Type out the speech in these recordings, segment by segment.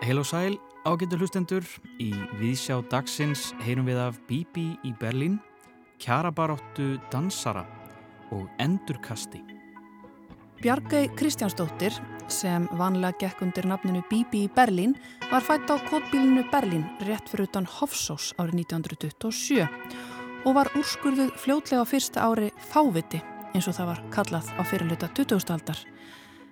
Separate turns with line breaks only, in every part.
Heil og sæl, ágættur hlustendur. Í viðsjá dagsins heyrum við af Bibi í Berlín, kjarabaróttu dansara og endurkasti.
Bjargei Kristjánsdóttir, sem vanlega gekk undir nafninu Bibi í Berlín, var fætt á kótbílinu Berlín rétt fyrir utan Hofsós árið 1927 og var úrskurðuð fljótlega á fyrsta ári fáviti eins og það var kallað á fyrirluta 20. aldar.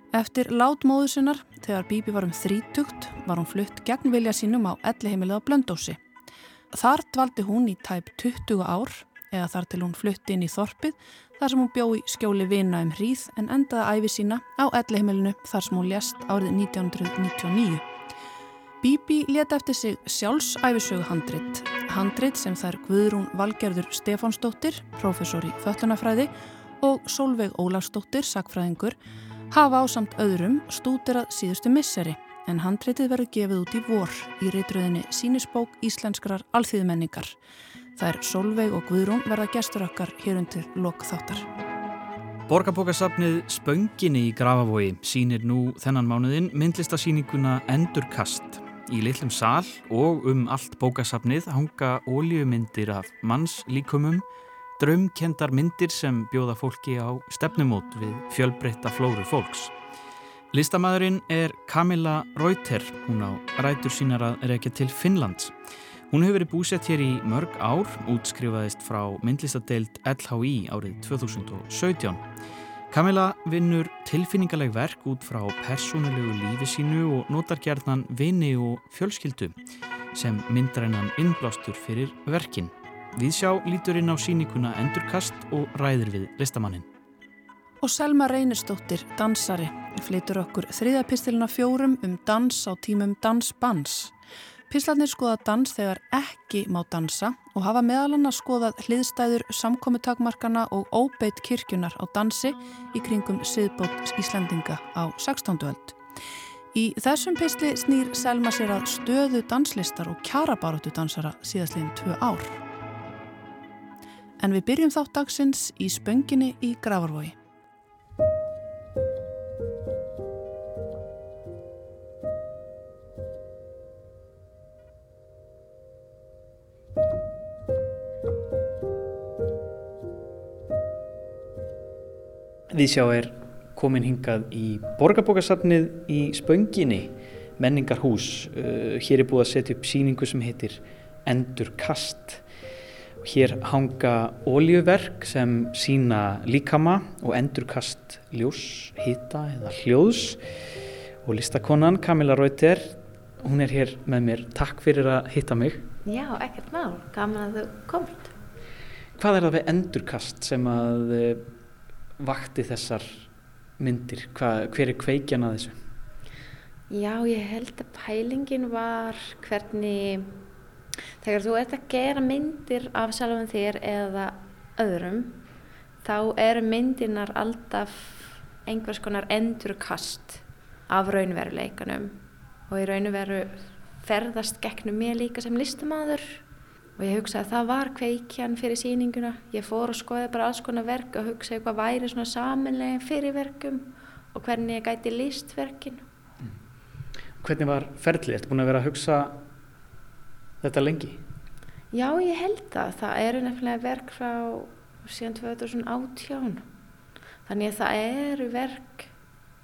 Eftir látmóðu sinnar, þegar Bíbi var um þrítugt, var hún flutt gegn vilja sínum á elliheimilið á Blöndósi. Þar dvaldi hún í tæp 20 ár, eða þar til hún flutti inn í Þorpið, þar sem hún bjó í skjóli vina um hríð en endaði æfi sína á elliheimilinu þar sem hún lést árið 1999. Bíbi leta eftir sig sjálfsæfisögu handrit, handrit sem þær Guðrún Valgerður Stefánsdóttir, professor í föllunafræði og Solveig Ólagsdóttir, sagfræðingur, hafa á samt öðrum stúderað síðustu misseri en handreitið verður gefið út í vor í reytröðinni Sínisbók Íslenskrar alþýðmenningar. Það er Solveig og Guðrún verða gestur okkar hér undir lokþáttar.
Borgarbókasafnið Spönginni í Grafavogi sínir nú þennan mánuðin myndlistasýninguna Endurkast. Í litlum sál og um allt bókasafnið hanga óljumyndir af mannslíkumum draumkendar myndir sem bjóða fólki á stefnumót við fjölbreytta flóru fólks. Listamæðurinn er Camilla Reuter, hún á rætur sínar að reykja til Finnlands. Hún hefur verið búsett hér í mörg ár, útskrifaðist frá myndlistadeild LHI árið 2017. Camilla vinnur tilfinningaleg verk út frá persónulegu lífi sínu og notar gerðnan vini og fjölskyldu sem myndar hennan innblástur fyrir verkinn. Við sjá lítur inn á síninguna Endurkast og ræðir við listamannin.
Og Selma Reynistóttir, dansari, flytur okkur þriðapistilina fjórum um dans á tímum dansbans. Pislarnir skoða dans þegar ekki má dansa og hafa meðalann að skoða hliðstæður samkominntakmarkana og óbeitt kirkjunar á dansi í kringum siðbót Íslandinga á 16. öld. Í þessum pisli snýr Selma sér að stöðu danslistar og kjarabaróttu dansara síðastliðin tvö ár. En við byrjum þátt dagsins í spönginni í Gravarvogi.
Viðsjá er komin hingað í borgarbókasafnið í spönginni, menningarhús. Uh, hér er búið að setja upp síningu sem heitir Endur Kast. Hér hanga óljöverk sem sína líkama og endurkast ljós, hita eða hljóðs og listakonan Camilla Reuter, hún er hér með mér. Takk fyrir að hitta mig.
Já, ekkert mál. Gaman að þú komst.
Hvað er það við endurkast sem að eh, vakti þessar myndir? Hvað, hver er kveikjan að þessu?
Já, ég held að pælingin var hvernig Þegar þú ert að gera myndir af sjálfum þér eða öðrum þá eru myndirnar alltaf einhvers konar endurkast af raunveruleikanum og í raunveru ferðast gegnum mér líka sem listamæður og ég hugsaði að það var kveikjan fyrir síninguna. Ég fór og skoði bara alls konar verk og hugsaði hvað væri svona saminlegin fyrir verkum og hvernig ég gæti listverkin. Mm.
Hvernig var ferðlið? Þetta búin að vera að hugsa þetta lengi?
Já, ég held það. Það eru nefnilega verk frá síðan 2018. Þannig að það eru verk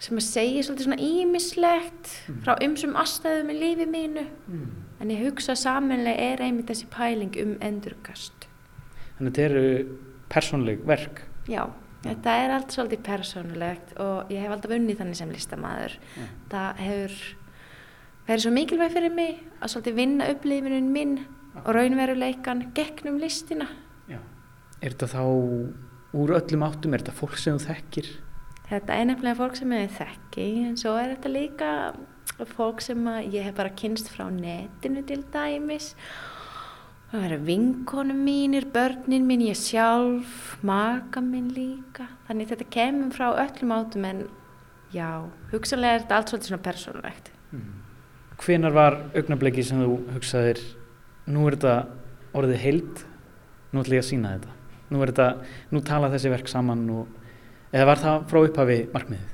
sem að segja svolítið svona ímislegt mm. frá umsum aðstæðum í lífi mínu. Mm. En ég hugsa samanlega er einmitt þessi pæling um endurkast.
Þannig að þetta eru persónleg verk?
Já, þetta er allt svolítið persónlegt og ég hef alltaf unnið þannig sem listamæður. Mm. Það hefur það er svo mikilvæg fyrir mig að svolítið vinna upplifinun minn og raunveruleikan gegnum listina Já.
Er þetta þá úr öllum áttum, er þetta fólk sem þú þekkir?
Þetta er nefnilega fólk sem ég þekki en svo er þetta líka fólk sem ég hef bara kynst frá netinu til dæmis það verður vinkonum mínir, börnin mín, ég sjálf maka minn líka þannig þetta kemur frá öllum áttum en já, hugsanlega er þetta allt svolítið svona persónulegt mm.
Hvenar var augnableki sem þú hugsaðir nú er þetta orðið heild nú ætlum ég að sína þetta. Nú, þetta, nú tala þessi verk saman og, eða var það frá upphafi markmiðið?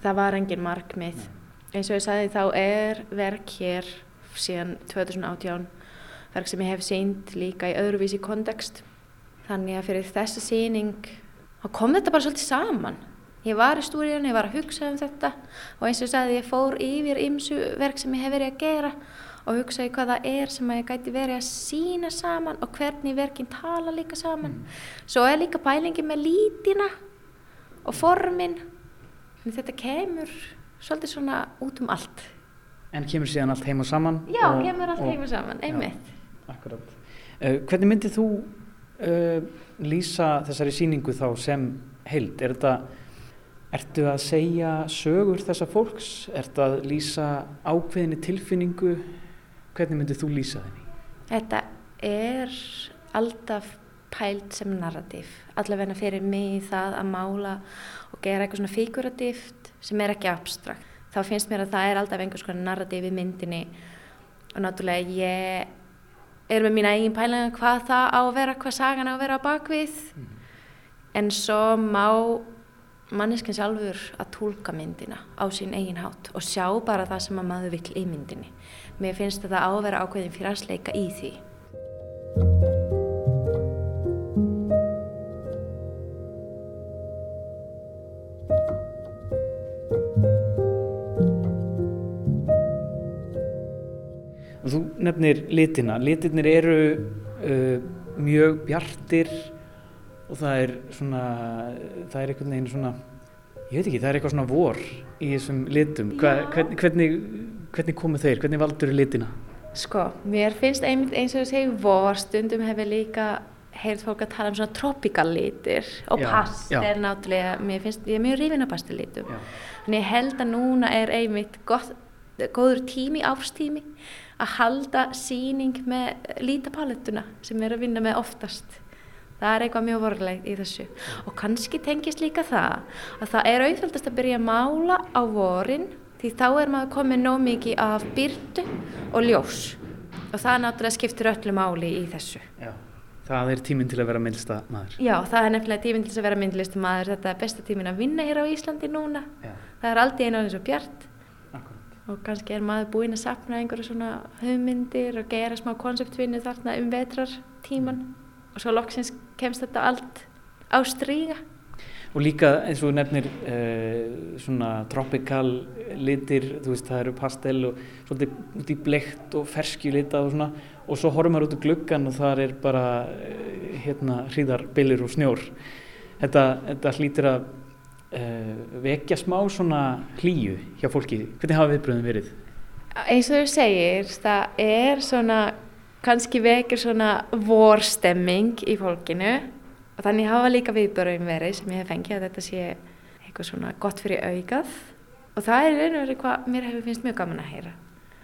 það var engin markmið. Eins og ég sagði þá er verk hér síðan 2018 verk sem ég hef sínt líka í öðruvísi kontekst þannig að fyrir þessa síning þá kom þetta bara svolítið saman ég var í stúríun, ég var að hugsa um þetta og eins og ég sagði ég fór yfir ymsu verk sem ég hef verið að gera og hugsaði hvað það er sem ég gæti verið að sína saman og hvernig verkinn tala líka saman. Svo er líka pælingi með lítina og formin. Þetta kemur svolítið svona út um allt.
En kemur síðan allt heima saman?
Já, og, kemur allt og, heima saman, einmitt.
já, Akkurat. Uh, Hvernig myndið þú uh, lýsa þessari síningu þá sem heild? Er þetta Ertu að segja sögur þessa fólks? Ertu að lýsa ákveðinni tilfinningu? Hvernig myndið þú lýsa þenni?
Þetta er alltaf pælt sem narrativ. Allavegna fyrir mig það að mála og gera eitthvað svona figuratíft sem er ekki abstrakt þá finnst mér að það er alltaf einhvers konar narrativ í myndinni og náttúrulega ég er með mína eigin pælinga hvað það á að vera, hvað sagan á að vera á bakvið mm. en svo má manneskinn sjálfur að tólka myndina á sín eigin hátt og sjá bara það sem að maður vill í myndinni. Mér finnst þetta á að vera ákveðin fyrir að sleika í því.
Þú nefnir litina. Litirnir eru uh, mjög bjartir og það er svona, það er einhvern veginn svona, ég veit ekki, það er eitthvað svona vor í þessum litum. Hva, hvern, hvernig, hvernig komu þeir? Hvernig valdur þau litina?
Sko, mér finnst einmitt eins og þú segir vor, stundum hefur líka heyrt fólk að tala um svona tropikal litir og pastel náttúrulega, mér finnst, ég er mjög rífin af pastellitum. Þannig ég held að núna er einmitt gott, góður tími, árstími að halda síning með lítapalettuna sem við erum að vinna með oftast. Það er eitthvað mjög vorlegt í þessu og kannski tengist líka það að það er auðvöldast að byrja að mála á vorin því þá er maður komið nóg mikið af byrtu og ljós og það náttúrulega skiptir öllu máli í þessu.
Já, það er tíminn til að vera myndlista maður.
Já, það er nefnilega tíminn til að vera myndlista maður. Þetta er besta tíminn að vinna hér á Íslandi núna. Já. Það er aldrei einu af þessu bjart og kannski er maður búinn að sapna einhverju svona hugmyndir og gera smá konseptvinni þarna um vetrartíman og svo loksins kemst þetta allt á stríga
Og líka eins og nefnir uh, svona tropical litir, þú veist það eru pastel og svolítið út í blekt og ferskjulita og svona og svo horfum við út í gluggan og það er bara uh, hérna hríðar, bilir og snjór. Þetta, þetta hlýtir að uh, vekja smá svona hlýju hjá fólki. Hvernig hafa viðbröðum verið?
Eins og þú segir, það er svona, kannski vekir svona vorstemming í fólkinu. Og þannig hafa líka viðbröðum verið sem ég hef fengið að þetta sé eitthvað svona gott fyrir augað. Og það er einu verið hvað mér hefur finnst mjög gaman að heyra.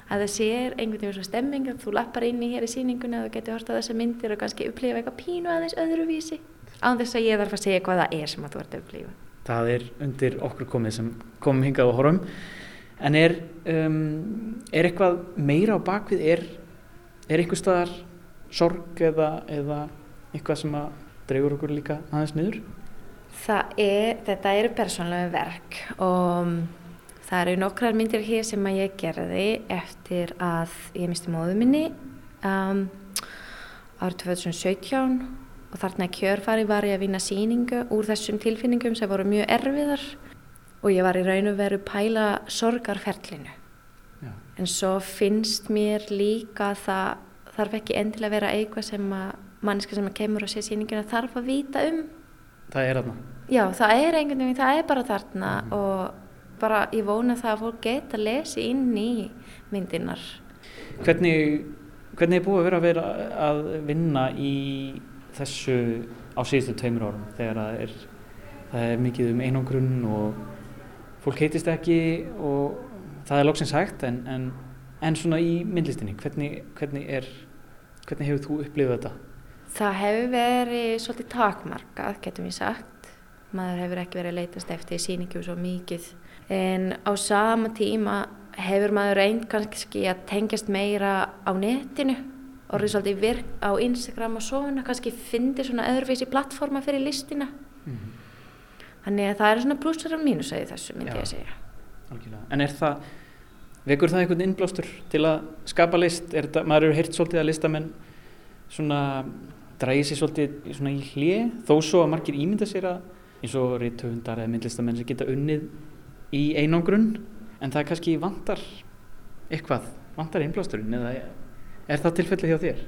Að það sér einhvern veginn svona stemming að þú lappar inn í hér í síningunni og getur horta þessa myndir og kannski upplifa eitthvað pínu aðeins öðruvísi. Á þess að ég þarf að segja hvað það er sem að þú ert að upplifa.
Það er undir okkur komið sem komum hingað á horfum. En er, um, er eitthvað meira á bakvið er, er einhver staðar sorg eða, eða eitthvað sem að dregur okkur líka aðeins niður?
Er, þetta eru persónlega verk og það eru nokkrar myndir hér sem að ég gerði eftir að ég misti móðu minni um, árið 2017 og þarna kjörfari var ég að vinna síningu úr þessum tilfinningum sem voru mjög erfiðar og ég var í raun og veru pæla sorgarferlinu. En svo finnst mér líka að það þarf ekki endilega að vera eitthvað sem að manniska sem að kemur og sé síninguna þarf að vita um.
Það er þarna?
Já, það er einhvern veginn, það er bara þarna mm. og bara ég vona það að fólk geta að lesi inn í myndinar.
Hvernig, hvernig er búið að vera að, vera að vinna í þessu á síðustu tveimur árum þegar það er, það er mikið um einangrunn og fólk heitist ekki og það er lóksins hægt en, en, en svona í myndlistinni, hvernig, hvernig, er, hvernig hefur þú upplifað þetta?
Það hefur verið svolítið takmarkað, getum við sagt. Maður hefur ekki verið að leytast eftir síningu svo mikið en á sama tíma hefur maður reynd kannski að tengjast meira á netinu orðið svolítið virk á Instagram og svona, kannski fyndir svona öðruvísi plattforma fyrir listina mm -hmm. þannig að það er svona plussar og mínusæði þessu myndi Já. ég að segja
Algjörlega. En er það, vekur það einhvern innblástur til að skapa list? Er þetta, maður eru heyrt svolítið að listamenn svona dræði sér svolítið svona í hlið þó svo að margir ímynda sér að eins og reythöfundar eða myndlistamenn sem geta unnið í einangrun en það kannski vantar eitthvað, vantar innblásturinn eða er það tilfellið hjá þér?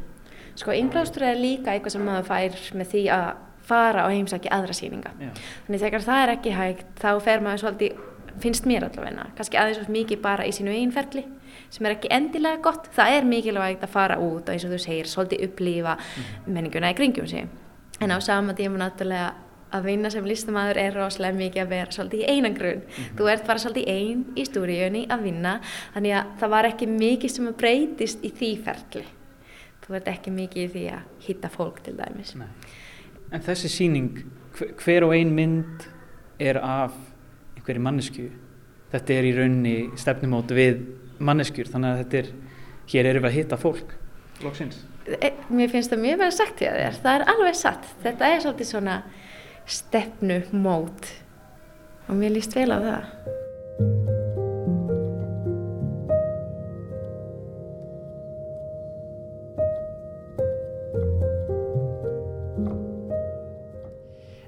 Sko innblástur er líka eitthvað sem maður fær með því að fara á heimsæki aðra síninga. Já. Þannig þegar það er ekki hægt þá fer maður svolítið, finnst mér allavegna, kannski aðeins og mikið bara í sínu einferli sem er ekki endilega gott. Það er mikilvægt að fara út og eins og þú segir svolítið upplýfa mm. menninguna í kringum sig. En á sama tíma náttúrulega að vinna sem listamæður er rosalega mikið að vera svolítið í einangrun. Mm -hmm. Þú ert bara svolítið einn í stúríunni að vinna þannig að það var ekki mikið sem að breytist í því ferli. Þú ert ekki mikið í því að hitta fólk til dæmis. Nei.
En þessi síning, hver og ein mynd er af einhverju mannesku. Þetta er í raunni stefnumótu við manneskjur þannig að þetta er, hér erum við að hitta fólk. Lóksins.
E, mér finnst það mjög vel sagt hjá þér. Það er alveg satt. Þetta er svolítið svona stefnu mót og mér líst vel á það.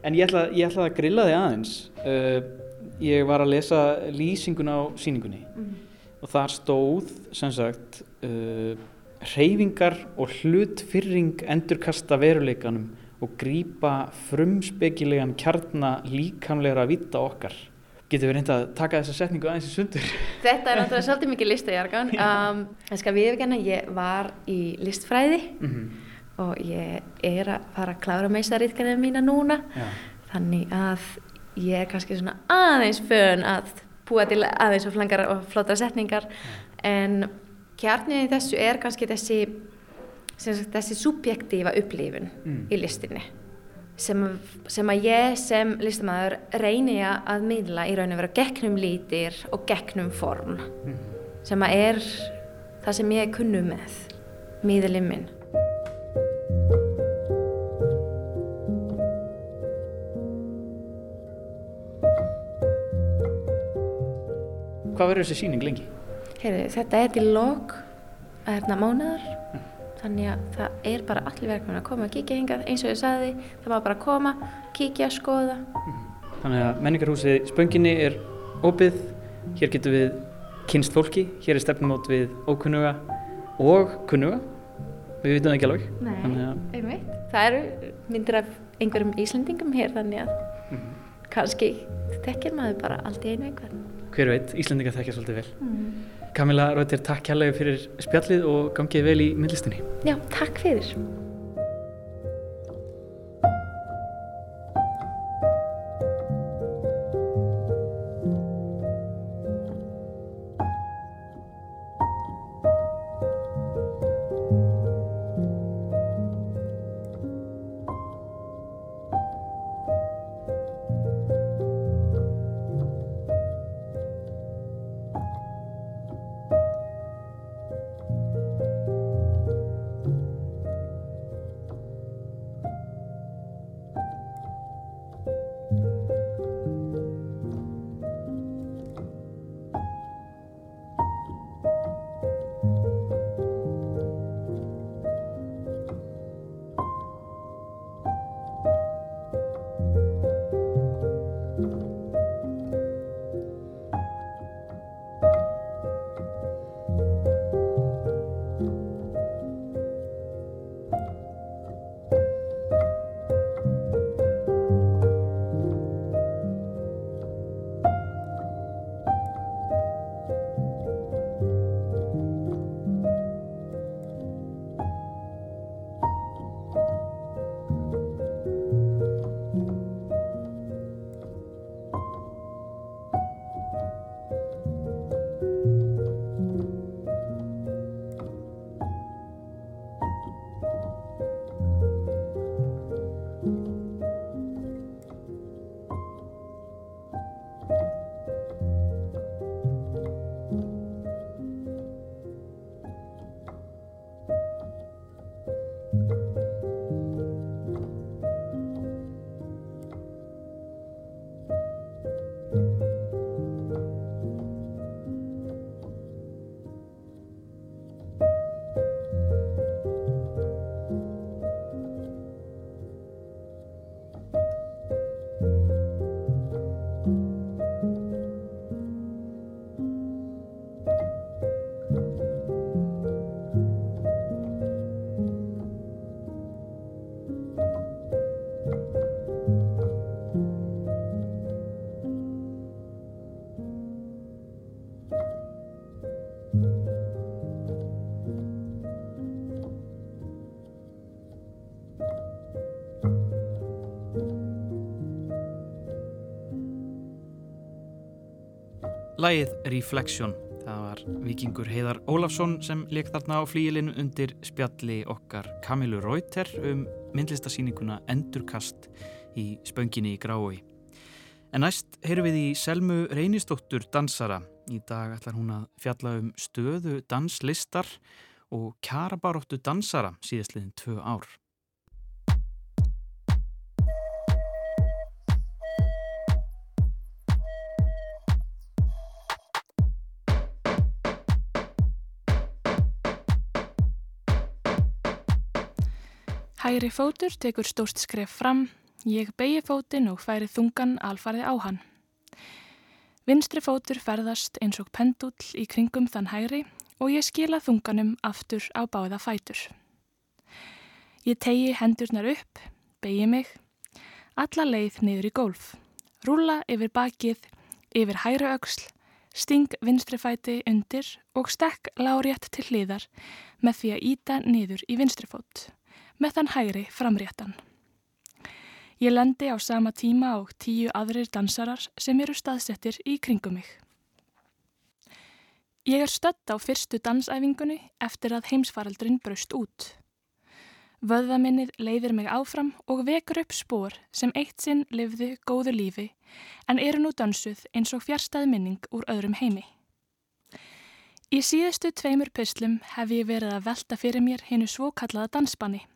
En ég ætla, ég ætla að grilla þig aðeins. Uh, ég var að lesa lýsingun á síningunni mm. og þar stóð sem sagt uh, reyfingar og hlutfyrring endurkasta veruleikanum og grýpa frumspekilegan kjarnar líkamlegra vita okkar. Getur við reynda að taka þessa setningu aðeins í sundur?
Þetta er náttúrulega svolítið mikið listajargan. Um, en skal við ekki ég var í listfræði mm -hmm. og ég er að fara að klára meistarriðkennið mína núna. Já. Þannig að ég er kannski svona aðeins fönn að búa til aðeins og flangar og flótra setningar. En kjarnið í þessu er kannski þessi sagt, þessi subjektífa upplifun mm. í listinni sem, sem að ég sem listamæður reyni að miðla í raun og vera gegnum lítir og gegnum form mm. sem að er það sem ég er kunnu með miðlinn minn
Hvað verður þessi síning lengi?
Heyri, þetta er til lok hérna mánuðar þannig að það er bara allir verkefni að koma og kíkja hingað. Eins og ég sagði það var bara að koma, kíkja, skoða.
Þannig að menningarhúsið Spönginni er opið. Hér getur við kynst fólki. Hér er stefnumót við ókunnuga og kunnuga. Við vitum ekki alveg.
Nei, einmitt. Það eru myndir af einhverjum Íslandingum hér þannig að mm -hmm. kannski þekkir maður bara allt í einu einhvern
Hver veit, Íslandinga þekkja svolítið vel mm. Kamila Rauter, takk kærlega fyrir spjallið og gangið vel í myndlistinni.
Já, takk fyrir.
Lægið Reflection. Það var vikingur Heiðar Ólafsson sem leik þarna á flíilinu undir spjalli okkar Kamilu Rauter um myndlistasýninguna Endurkast í spönginni í Grái. En næst heyrum við í Selmu Reynistóttur dansara. Í dag ætlar hún að fjalla um stöðu danslistar og kjarabaróttu dansara síðastliðin tvö ár.
Hægri fótur tekur stórt skref fram, ég beigi fótin og færi þungan alfarði á hann. Vinstri fótur ferðast eins og pendull í kringum þann hægri og ég skila þunganum aftur á báða fætur. Ég tegi hendurnar upp, beigi mig, alla leið niður í gólf, rúla yfir bakið, yfir hægri auksl, sting vinstri fæti undir og stekk lárétt til hliðar með því að íta niður í vinstri fót með þann hægri framréttan. Ég lendi á sama tíma og tíu aðrir dansarar sem eru staðsettir í kringum mig. Ég er stött á fyrstu dansæfingunni eftir að heimsfaraldrin braust út. Vöðvaminnið leiðir mig áfram og vekur upp spór sem eitt sinn lifðu góðu lífi en eru nú dansuð eins og fjärstað minning úr öðrum heimi. Í síðustu tveimur pyslum hef ég verið að velta fyrir mér hinnu svokallaða dansbanni.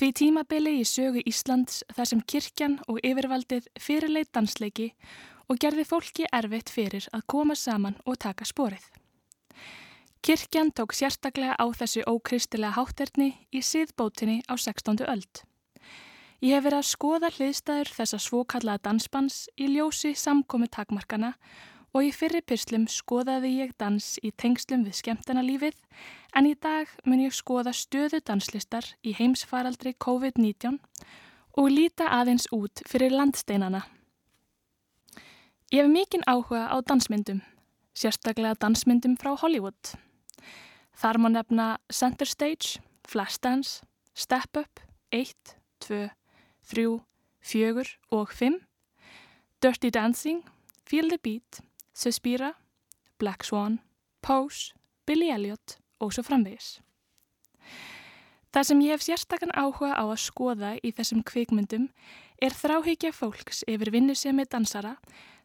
Því tímabili í sögu Íslands þar sem kirkjan og yfirvaldið fyrirleit dansleiki og gerði fólki erfitt fyrir að koma saman og taka sporið. Kirkjan tók sérstaklega á þessu ókristilega hátterni í síðbótinni á 16. öld. Ég hef verið að skoða hliðstæður þessa svokallaða dansbans í ljósi samkomi takmarkana og í fyrri pyslum skoðaði ég dans í tengslum við skemmtanalífið en í dag mun ég skoða stöðu danslistar í heimsfaraldri COVID-19 og líta aðeins út fyrir landsteinana. Ég hef mikinn áhuga á dansmyndum, sérstaklega dansmyndum frá Hollywood. Þar má nefna Center Stage, Flashdance, Step Up, 1, 2, 3, 4 og 5, Dirty Dancing, Feel the Beat, Suspira, Black Swan, Pose, Billy Elliot og svo framvegis. Það sem ég hef sérstakann áhuga á að skoða í þessum kvikmyndum er þráhyggja fólks yfir vinnu sem er dansara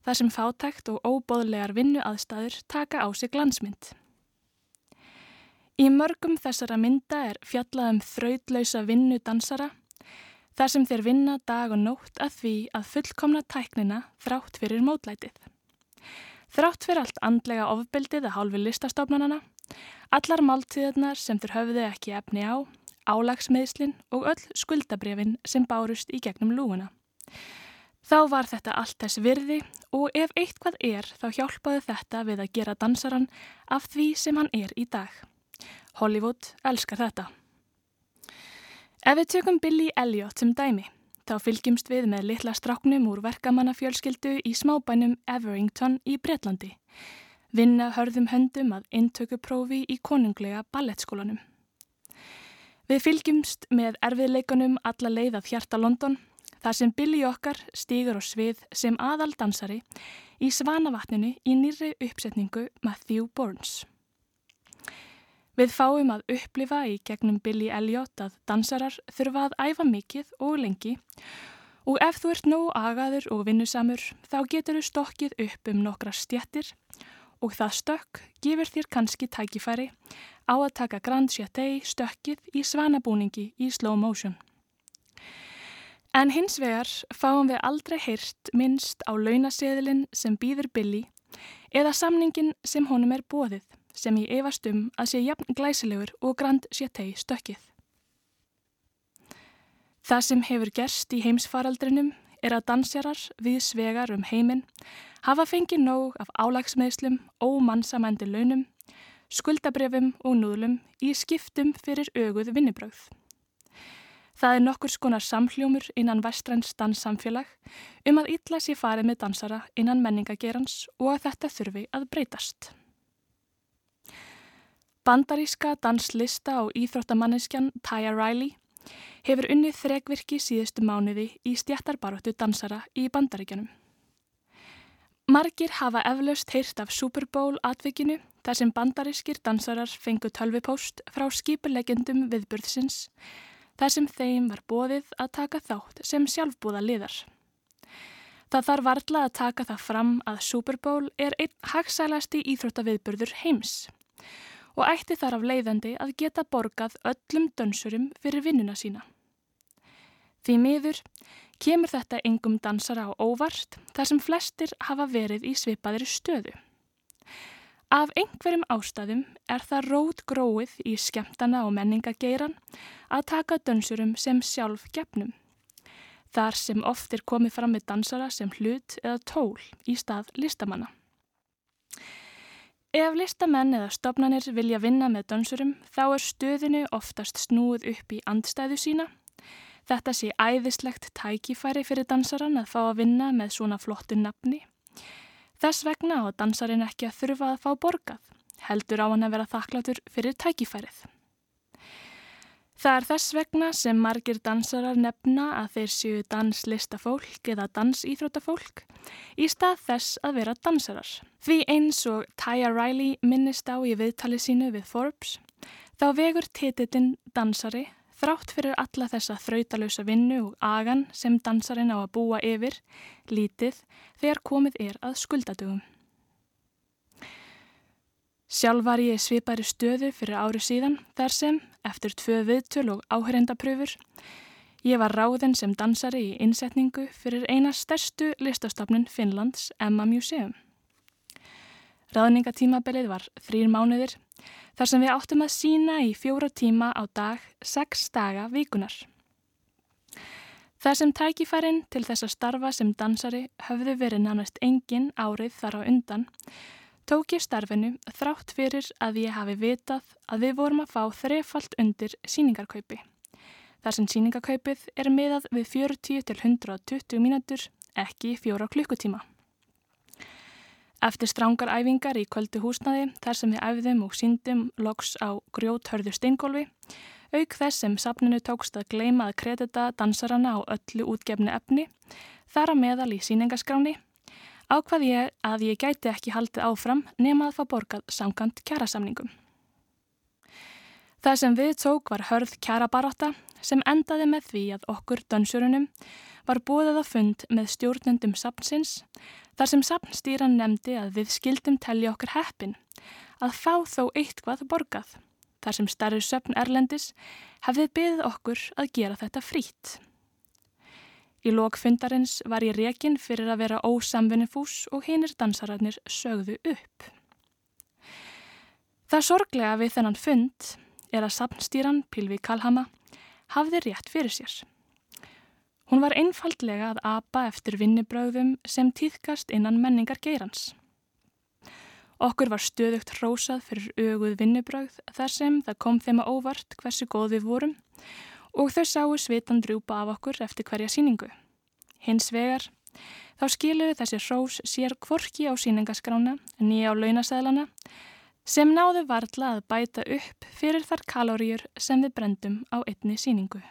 þar sem fátækt og óbóðlegar vinnu aðstæður taka á sig glansmynd. Í mörgum þessara mynda er fjallað um þrautlausa vinnu dansara þar sem þeir vinna dag og nótt að því að fullkomna tæknina þrátt fyrir mótlætið. Þrátt fyrir allt andlega ofbeldið að hálfi listastofnanana, allar máltíðarnar sem þurr höfðu ekki efni á, álagsmeðslinn og öll skuldabrefin sem bárust í gegnum lúuna. Þá var þetta allt þess virði og ef eitthvað er þá hjálpaði þetta við að gera dansaran af því sem hann er í dag. Hollywood elskar þetta. Ef við tökum Billy Elliot sem dæmi, Þá fylgjumst við með litla stráknum úr verkamannafjölskyldu í smábænum Everington í Breitlandi. Vinna hörðum höndum að intökuprófi í konunglega ballettskólanum. Við fylgjumst með erfiðleikunum alla leið að hjarta London þar sem Billy okkar stýgur á svið sem aðaldansari í Svanavatninu í nýri uppsetningu Matthew Burns. Við fáum að upplifa í gegnum Billy Elliot að dansarar þurfa að æfa mikið og lengi og ef þú ert nóg agaður og vinnusamur þá getur þú stokkið upp um nokkra stjættir og það stökk gefur þér kannski tækifæri á að taka Grand Chateau stökkið í svanabúningi í slow motion. En hins vegar fáum við aldrei heyrt minnst á launaseðilinn sem býður Billy eða samningin sem honum er bóðið sem ég efast um að sé jafn glæsilegur og Grand Chateau stökkið. Það sem hefur gerst í heimsfaraldrinum er að dansjarar við svegar um heiminn hafa fengið nóg af álagsmeðslum og mannsamændi launum, skuldabrefum og núðlum í skiptum fyrir auguð vinnibröð. Það er nokkur skonar samhljómur innan vestræns danssamfélag um að illa sé farið með dansara innan menningagerans og að þetta þurfi að breytast. Bandaríska danslista og íþróttamanniskjan Taya Riley hefur unnið þregvirki síðustu mánuði í stjættarbaróttu dansara í bandaríkjanum. Margir hafa eflaust heyrt af Super Bowl atvikinu þar sem bandarískir dansarar fengu tölvupóst frá skipulegjendum viðburðsins þar sem þeim var bóðið að taka þátt sem sjálfbúða liðar. Það þarf varla að taka það fram að Super Bowl er einn hagsælasti íþróttaviðburður heims og ætti þar af leiðandi að geta borgað öllum dönsurum fyrir vinnuna sína. Því miður kemur þetta engum dansara á óvart þar sem flestir hafa verið í svipaðri stöðu. Af einhverjum ástæðum er það rót gróið í skemmtana og menningageiran að taka dönsurum sem sjálf gefnum. Þar sem oft er komið fram með dansara sem hlut eða tól í stað listamanna. Ef listamenn eða stopnanir vilja vinna með dansurum þá er stöðinu oftast snúið upp í andstæðu sína Þetta sé æðislegt tækifæri fyrir dansaran að fá að vinna með svona flottu nafni. Þess vegna á dansarin ekki að þurfa að fá borgað, heldur á hann að vera þakklátur fyrir tækifærið. Það er þess vegna sem margir dansarar nefna að þeir séu danslistafólk eða dansýþrótafólk í stað þess að vera dansarar. Því eins og Taya Riley minnist á í viðtali sínu við Forbes, þá vegur titillin dansari Þrátt fyrir alla þessa þrautalösa vinnu og agan sem dansarinn á að búa yfir, lítið þegar komið er að skuldadögum. Sjálf var ég svipari stöðu fyrir ári síðan þar sem, eftir tvö viðtöl og áherindapröfur, ég var ráðinn sem dansari í innsetningu fyrir eina stærstu listastofnun Finnlands, Emma Museum. Ráðningatímabilið var þrýr mánuðir þar sem við áttum að sína í fjóra tíma á dag, sex daga vikunar. Það sem tækifærin til þess að starfa sem dansari höfðu verið nánast engin árið þar á undan, tók ég starfinu þrátt fyrir að ég hafi vitað að við vorum að fá þrefalt undir síningarkaupi. Þar sem síningarkaupið er miðað við 40 til 120 mínútur, ekki fjóra klukkutíma. Eftir strángar æfingar í kvöldu húsnaði þar sem við æfðum og síndum loks á grjóthörðu steingólfi, auk þess sem safninu tókst að gleima að kredita dansarana á öllu útgefni efni, þar að meðal í síningaskráni, ákvað ég að ég gæti ekki haldið áfram nema að fá borgað samkant kjærasamningum. Það sem við tók var hörð kjærabaráta sem endaði með því að okkur dansjörunum var búið að fund með stjórnendum sapnsins þar sem sapnstýran nefndi að við skildum telli okkur heppin að fá þó eitthvað borgað þar sem starri söpn Erlendis hefði byggð okkur að gera þetta frít. Í lókfundarins var ég rekin fyrir að vera ósamvinnifús og hinnir dansararnir sögðu upp. Það sorglega við þennan fund er að sapnstýran Pilvi Kalhama hafði rétt fyrir sér. Hún var einfaldlega að apa eftir vinnibröðum sem týðkast innan menningar geirans. Okkur var stöðugt hrósað fyrir auguð vinnibröð þar sem það kom þeim að óvart hversu góð við vorum og þau sáu svitan drjúpa af okkur eftir hverja síningu. Hins vegar, þá skiluðu þessi hrós sér kvorki á síningaskrána nýja á launasæðlana sem náðu varla að bæta upp fyrir þar kaloríur sem við brendum á einni síningu.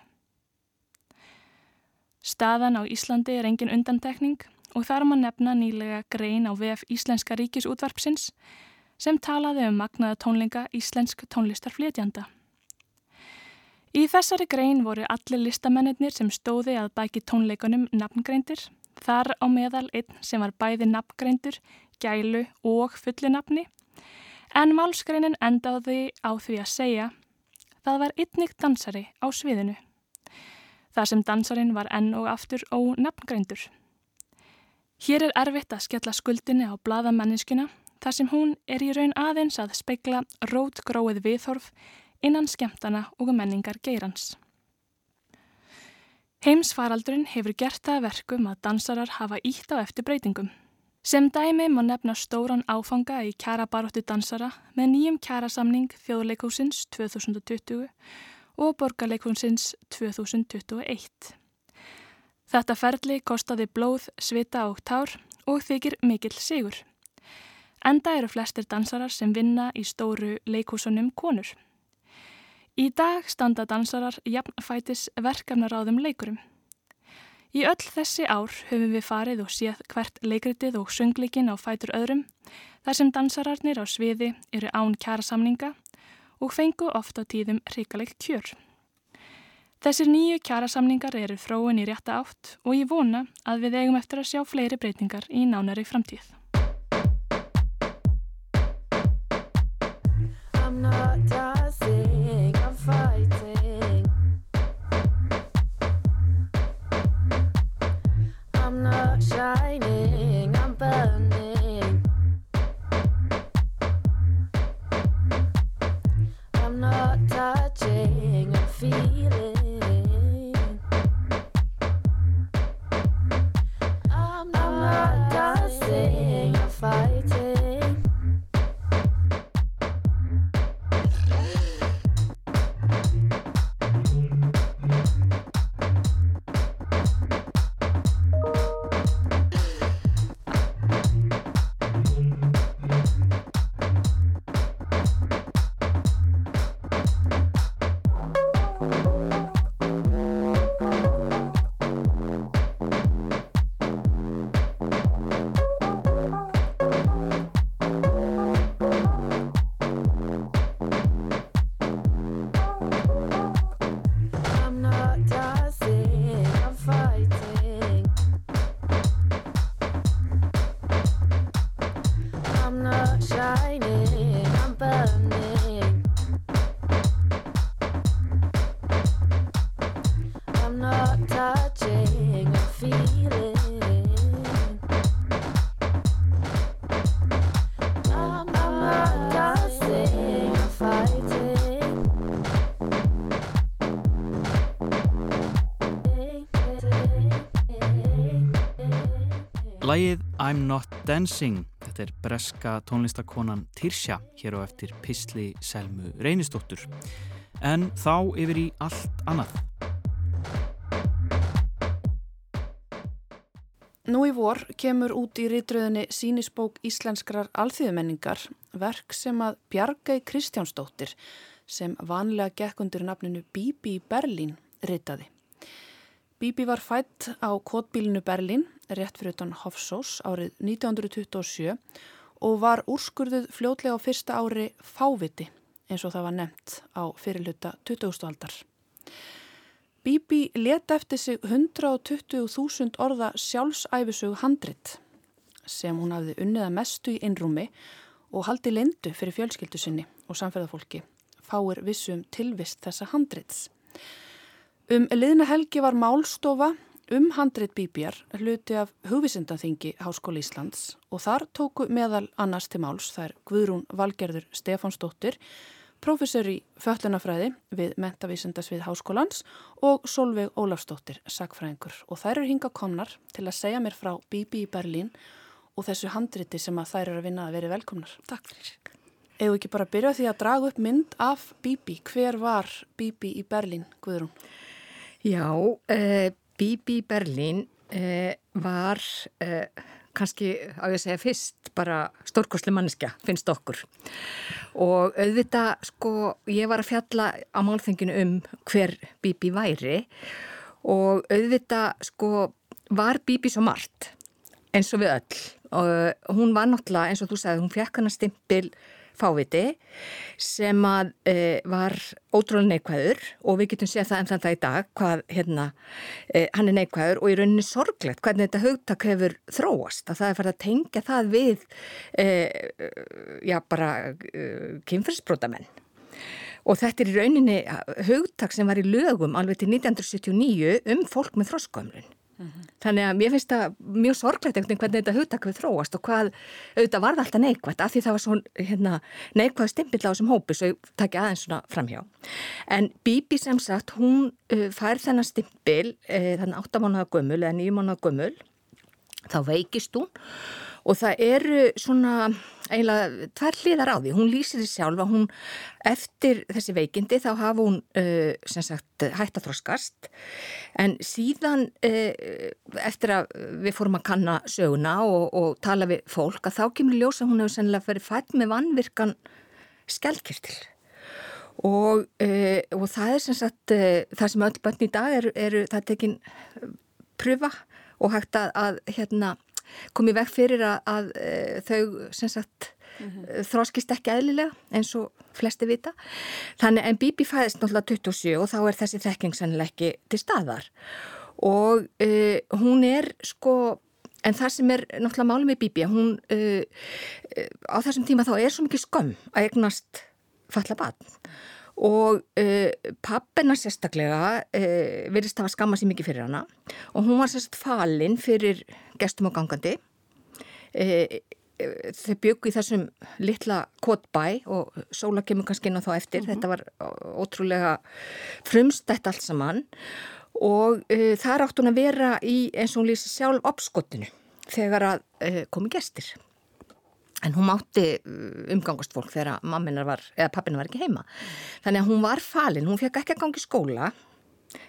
Staðan á Íslandi er engin undantekning og þar maður nefna nýlega grein á VF Íslenska ríkisútvarpsins sem talaði um magnaða tónlinga íslensk tónlistarflétjanda. Í þessari grein voru allir listamennir sem stóði að bæki tónleikunum nafngreindir, þar á meðal einn sem var bæði nafngreindur, gælu og fullinafni En málskreinin endaði á því að segja það var ytnig dansari á sviðinu. Það sem dansarin var enn og aftur ónafngreindur. Hér er erfitt að skella skuldinni á bladamenninskuna þar sem hún er í raun aðeins að speikla rótgróið viðhorf innan skemtana og menningar geirans. Heimsfaraldurinn hefur gert það verkum að dansarar hafa ítt á eftir breytingum. Sem dæmi má nefna stóran áfanga í kjærabaróttu dansara með nýjum kjærasamning þjóðleikúsins 2020 og borgarleikúsins 2021. Þetta ferli kostaði blóð, svita og tár og þykir mikill sigur. Enda eru flestir dansarar sem vinna í stóru leikúsunum konur. Í dag standa dansarar jafnfætis verkefnaráðum leikurum. Í öll þessi ár höfum við farið og séð hvert leikritið og söngleikin á fætur öðrum, þar sem dansararnir á sviði eru án kjærasamninga og fengu oft á tíðum hrikalegt kjör. Þessir nýju kjærasamningar eru þróin í rétta átt og ég vona að við eigum eftir að sjá fleiri breytingar í nánari framtíð. I'm Not Dancing,
þetta er breska tónlistakonan Tirsja hér á eftir Pistli Selmu Reynistóttur. En þá yfir í allt annað.
Nú í vor kemur út í rítröðinni sínisbók íslenskrar alþýðumenningar verk sem að Bjargæ Kristjánsdóttir sem vanlega gekk undir nafninu Bibi Berlín ritaði. Bibi var fætt á kotbílinu Berlín rétt fyrir utan Hofsós árið 1927 og var úrskurðuð fljótlega á fyrsta ári fáviti eins og það var nefnt á fyrirluta 20. aldar. Bibi leta eftir sig 120.000 orða sjálfsæfisögu handrit sem hún hafði unnið að mestu í innrúmi og haldi lindu fyrir fjölskyldu sinni og samferðafólki fáir vissum tilvist þessa handrits. Um liðna helgi var málstofa um handrit Bíbjar hluti af hugvísindanþingi Háskóli Íslands og þar tóku meðal annars til máls þær Guðrún Valgerður Stefánsdóttir, professor í föllunafræði við Mentavísindasvið Háskólans og Solveig Ólafsdóttir, sagfræðingur og þær eru hinga komnar til að segja mér frá Bíbi í Berlín og þessu handriti sem að þær eru að vinna að veri velkomnar.
Takk fyrir.
Egu ekki bara byrja því að draga upp mynd af Bíbi. Hver var Bíbi í Berlín, Guðrún?
Já, uh, Bibi Berlín uh, var uh, kannski, á ég að segja fyrst, bara stórkosli manneskja, finnst okkur. Og auðvitað, sko, ég var að fjalla á málþenginu um hver Bibi væri og auðvitað, sko, var Bibi svo margt eins og við öll. Og hún var náttúrulega, eins og þú sagði, hún fekk hana stimpil fáviti sem að e, var ótrúlega neikvæður og við getum séð það enn þann það í dag hvað hérna e, hann er neikvæður og í rauninni sorglegt hvernig þetta hugtak hefur þróast að það er farið að tengja það við e, já bara kynferðsbrótamenn og þetta er í rauninni hugtak sem var í lögum alveg til 1979 um fólk með þróskömmlun Mm -hmm. Þannig að mér finnst það mjög sorglegt einhvern veginn hvernig þetta hugtak við þróast og hvað auðvitað var það alltaf neikvægt af því það var svo hérna, neikvæð stimpill á þessum hópi svo ég takki aðeins svona framhjá. En Bibi sem sagt hún uh, fær þennan stimpil uh, þannig 8 mánuða gömul eða 9 mánuða gömul þá veikist hún og það eru svona eiginlega tvær hliðar á því. Hún lýsir því sjálf að hún eftir þessi veikindi þá hafa hún uh, sem sagt hætt að þroskast en síðan uh, eftir að við fórum að kanna söguna og, og tala við fólk að þá kemur ljósa hún hefur sennilega verið fætt með vannvirkan skjaldkirtil og, uh, og það er sem sagt það sem öll bönn í dag eru, eru það tekin pröfa og hægt að, að hérna, komið veg fyrir að, að e, þau sem sagt mm -hmm. þróskist ekki eðlilega eins og flesti vita. Þannig en Bibi fæðist náttúrulega 27 og þá er þessi þekking sennileg ekki til staðar og e, hún er sko En það sem er náttúrulega málið með Bibi, hún uh, á þessum tíma þá er svo mikið skömm að eignast falla batn og uh, pappina sérstaklega uh, virðist að hafa skamma sér mikið fyrir hana. Og hún var sérstaklega falinn fyrir gestum og gangandi. Uh, þau byggu í þessum litla kotbæ og sóla kemur kannski inn á þá eftir. -huh. þetta var ótrúlega frumstætt allt saman. Og það er átt hún að vera í eins og hún lýsi sjálf opskottinu þegar að komi gestir En hún mátti uh, umgangast fólk þegar mamminar var, eða pappinar var ekki heima. Þannig að hún var falin, hún fekk ekki að gangi skóla,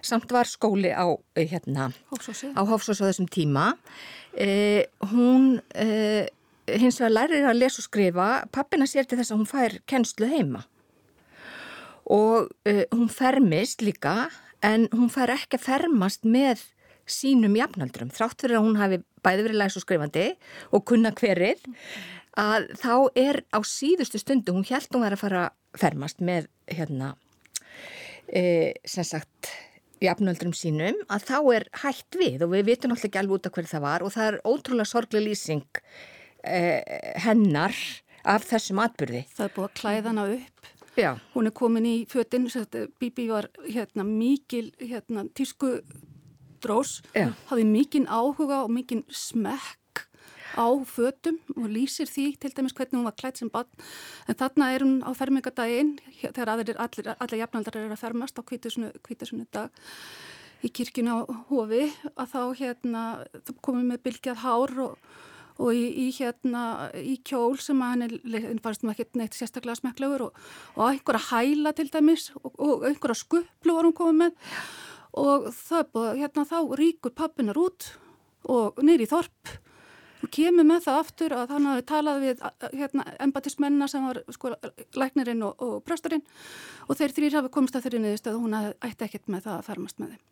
samt var skóli á, eh, hérna, á Hófsósi á þessum tíma. Eh, hún eh, hins vegar lærir að lesa og skrifa, pappina sér til þess að hún fær kennslu heima. Og eh, hún fermist líka, en hún fær ekki að fermast með sínum jafnaldrum, þrátt fyrir að hún hafi bæði verið læs og skrifandi og kunna hverið. Mm að þá er á síðustu stundu, hún held hún var að fara fermast með hérna e, sem sagt jafnöldrum sínum, að þá er hægt við og við vitum alltaf ekki alveg út af hverju það var og það er ótrúlega sorglega lýsing e, hennar af þessum atbyrði.
Það er búið að klæða hana upp
Já.
Hún er komin í fötinn, Bibi var hérna mikil hérna, tísku drós, hafði mikinn áhuga og mikinn smekk á fötum og lýsir því til dæmis hvernig hún var klætt sem bann en þarna er hún á fermingadaginn þegar aðrir, allir, allir jafnaldar er að fermast á kvítasunni dag í kirkina á hofi að þá hérna komum við með bylgjað hár og, og í, í hérna í kjól sem hann fannst maður ekki neitt sérstaklega smekklegur og, og einhverja hæla til dæmis og, og einhverja skuplu var hún komið með. Og það hérna þá ríkur pappinar út og neyri í þorp og kemur með það aftur að hann hafi talað við hérna, embatismennar sem var sko, læknirinn og, og presturinn og þeir þrýr hafi komist að þeirri niðurstöð og hún ætti ekkert með það að fermast með þeim.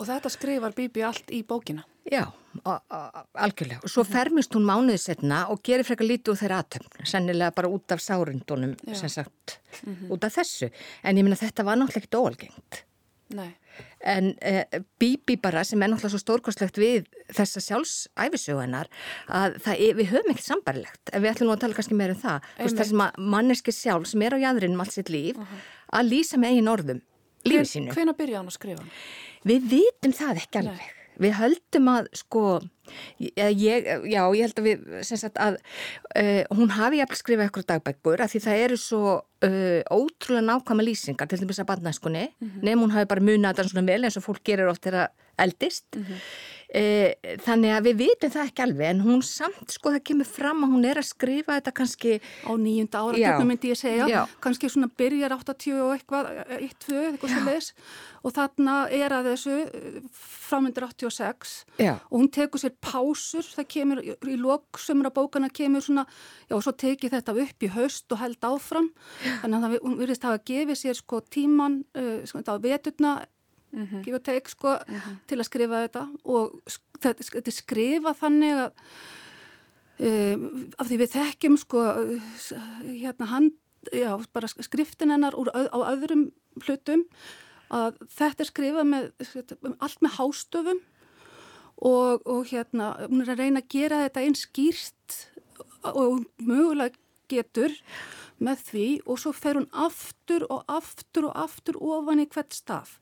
Og þetta skrifar Bibi allt í bókina?
Já, algjörlega. Og svo fermist hún mánuðið setna og gerir frekar lítið úr þeirra aðtöfn, sennilega bara út af sárundunum, sem sagt, mm -hmm. út af þessu. En ég minna þetta var náttúrulega ekkert óalgengt.
Nei.
En eh, Bibi bara sem er náttúrulega svo stórkostlegt við þessa sjálfsæfisögunar að það, við höfum ekkert sambarilegt en við ætlum nú að tala kannski meira um það veist, þessum að manneski sjálf sem er á jæðrinum allt sitt líf uh -huh. að lýsa með eigin orðum lífið sínu.
Hvena byrja hann að skrifa?
Við vitum það ekki alveg. Við höldum að sko ég, já, ég held að við sagt, að uh, hún hafi jafnvel skrifað eitthvað dagbækur að því það eru svo uh, ótrúlega nákvæma lýsingar til þess að barnæskunni mm -hmm. nefnum hún hafi bara munið þetta svona vel eins og fólk gerir oft þegar eldist mm -hmm. Uh, þannig að við vitum það ekki alveg en hún samt sko það kemur fram að hún er að skrifa þetta kannski
á nýjunda ára, myndi ég segja. Já. kannski svona byrjar 80 og eitthvað 1-2 eitthvað sem leis og þarna er að þessu framöndur 86
já.
og hún tekur sér pásur það kemur í lóksumra bókana kemur svona, já og svo tekið þetta upp í haust og held áfram. Þannig að það virðist að hafa gefið sér sko tíman uh, sko, á veturna mm -hmm. gefa teik sko mm -hmm. til að skrifa þetta og þetta, þetta skrifa þannig að um, af því við þekkjum sko hérna hand, já bara skriftin hennar úr, á öðrum hlutum að þetta er skrifað með allt með hástöfum og, og hérna hún er að reyna að gera þetta einn skýrst og mögulega getur með því og svo fer hún aftur og aftur og aftur ofan í hvert staf.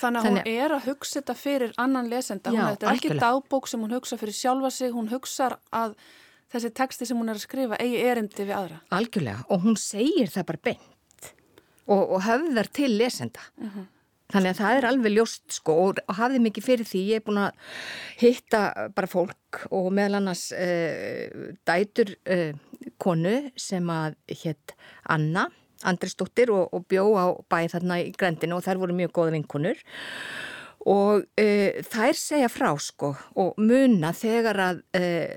Þannig að Þannig... hún er að hugsa þetta fyrir annan lesenda, Já, hún er ekki dagbók sem hún hugsa fyrir sjálfa sig, hún hugsa að þessi texti sem hún er að skrifa eigi erindi við aðra.
Algjörlega og hún segir það bara beint og, og höfðar til lesenda. Uh mhm. -huh. Þannig að það er alveg ljóst sko og hafði mikið fyrir því. Ég er búin að hitta bara fólk og meðal annars uh, dætur uh, konu sem að hétt Anna, Andrisdóttir og, og bjó á bæð þarna í grendinu og þær voru mjög góða vinkunur. Og uh, þær segja frá sko og muna þegar að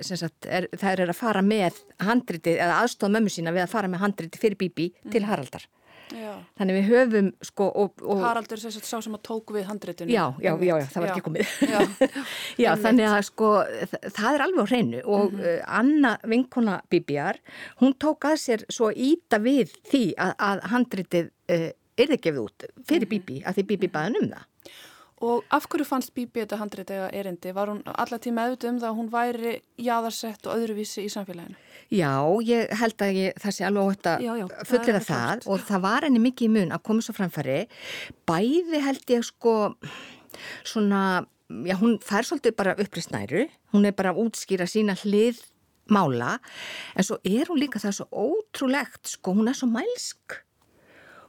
sagt, er, þær er að fara með handriti eða aðstofa mömmu sína við að fara með handriti fyrir Bibi mm. til Haraldar
Já.
Þannig við höfum sko og, og
Haraldur sá sem að tóku við handréttinu.
Já, já, já, já, það var ekki komið.
Já.
Þannig að sko það er alveg á hreinu og
Mhm.
uh, Anna vinkona Bíbjar, hún tók að sér svo íta við því að, að handritið uh, yrði gefið út
Mhm.
fyrir Bíbi, að því Bíbi baðan um það.
Og af hverju fannst Bíbi þetta handrið eða erindi? Var hún alla tíma auðvitað um það að hún væri jaðarsett og öðruvísi í samfélaginu?
Já, ég held að ég, það sé alveg ótt að
Já, já, það klárt.
og það var henni mikið í mun að koma svo framfæri. Bæði held ég sko svona, já hún fær svolítið bara uppristnæru, hún er bara að útskýra sína hlið mála en svo er hún líka það svo ótrúlegt sko, hún er svo mælsk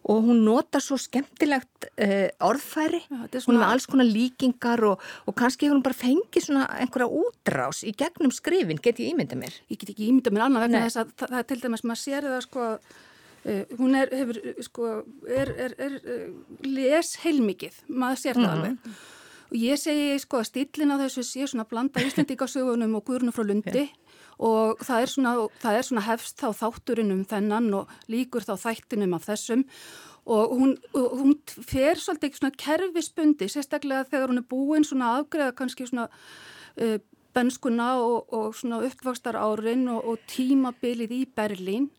og hún notar svo skemmtilegt uh, orðfæri,
þetta er
hún er
svona-
með alls konar líkingar og, og kannski hefur hún bara fengið svona einhverja útrás í gegnum skrifin, get ég ímynda mér.
Ég get ekki ímyndað mér annað vegna þess að það, það er til dæmis, maður sér það sko, uh, hún er, hefur, sko, er, er, er uh, les heilmikið, maður sér það alveg. Og ég segi sko að stílinn á þessu sé svona blanda Íslandíkasögunum og Guðrunu frá Lundi og það er, svona, það er svona hefst þá þátturinn um þennan og líkur þá þættinum af þessum. Og hún, hún fer svolítið ekki svona kerfisbundi, sérstaklega þegar hún er búin svona afgreða kannski svona uh, benskuna og, og svona uppvakstar árin og, og tímabilið í Berlín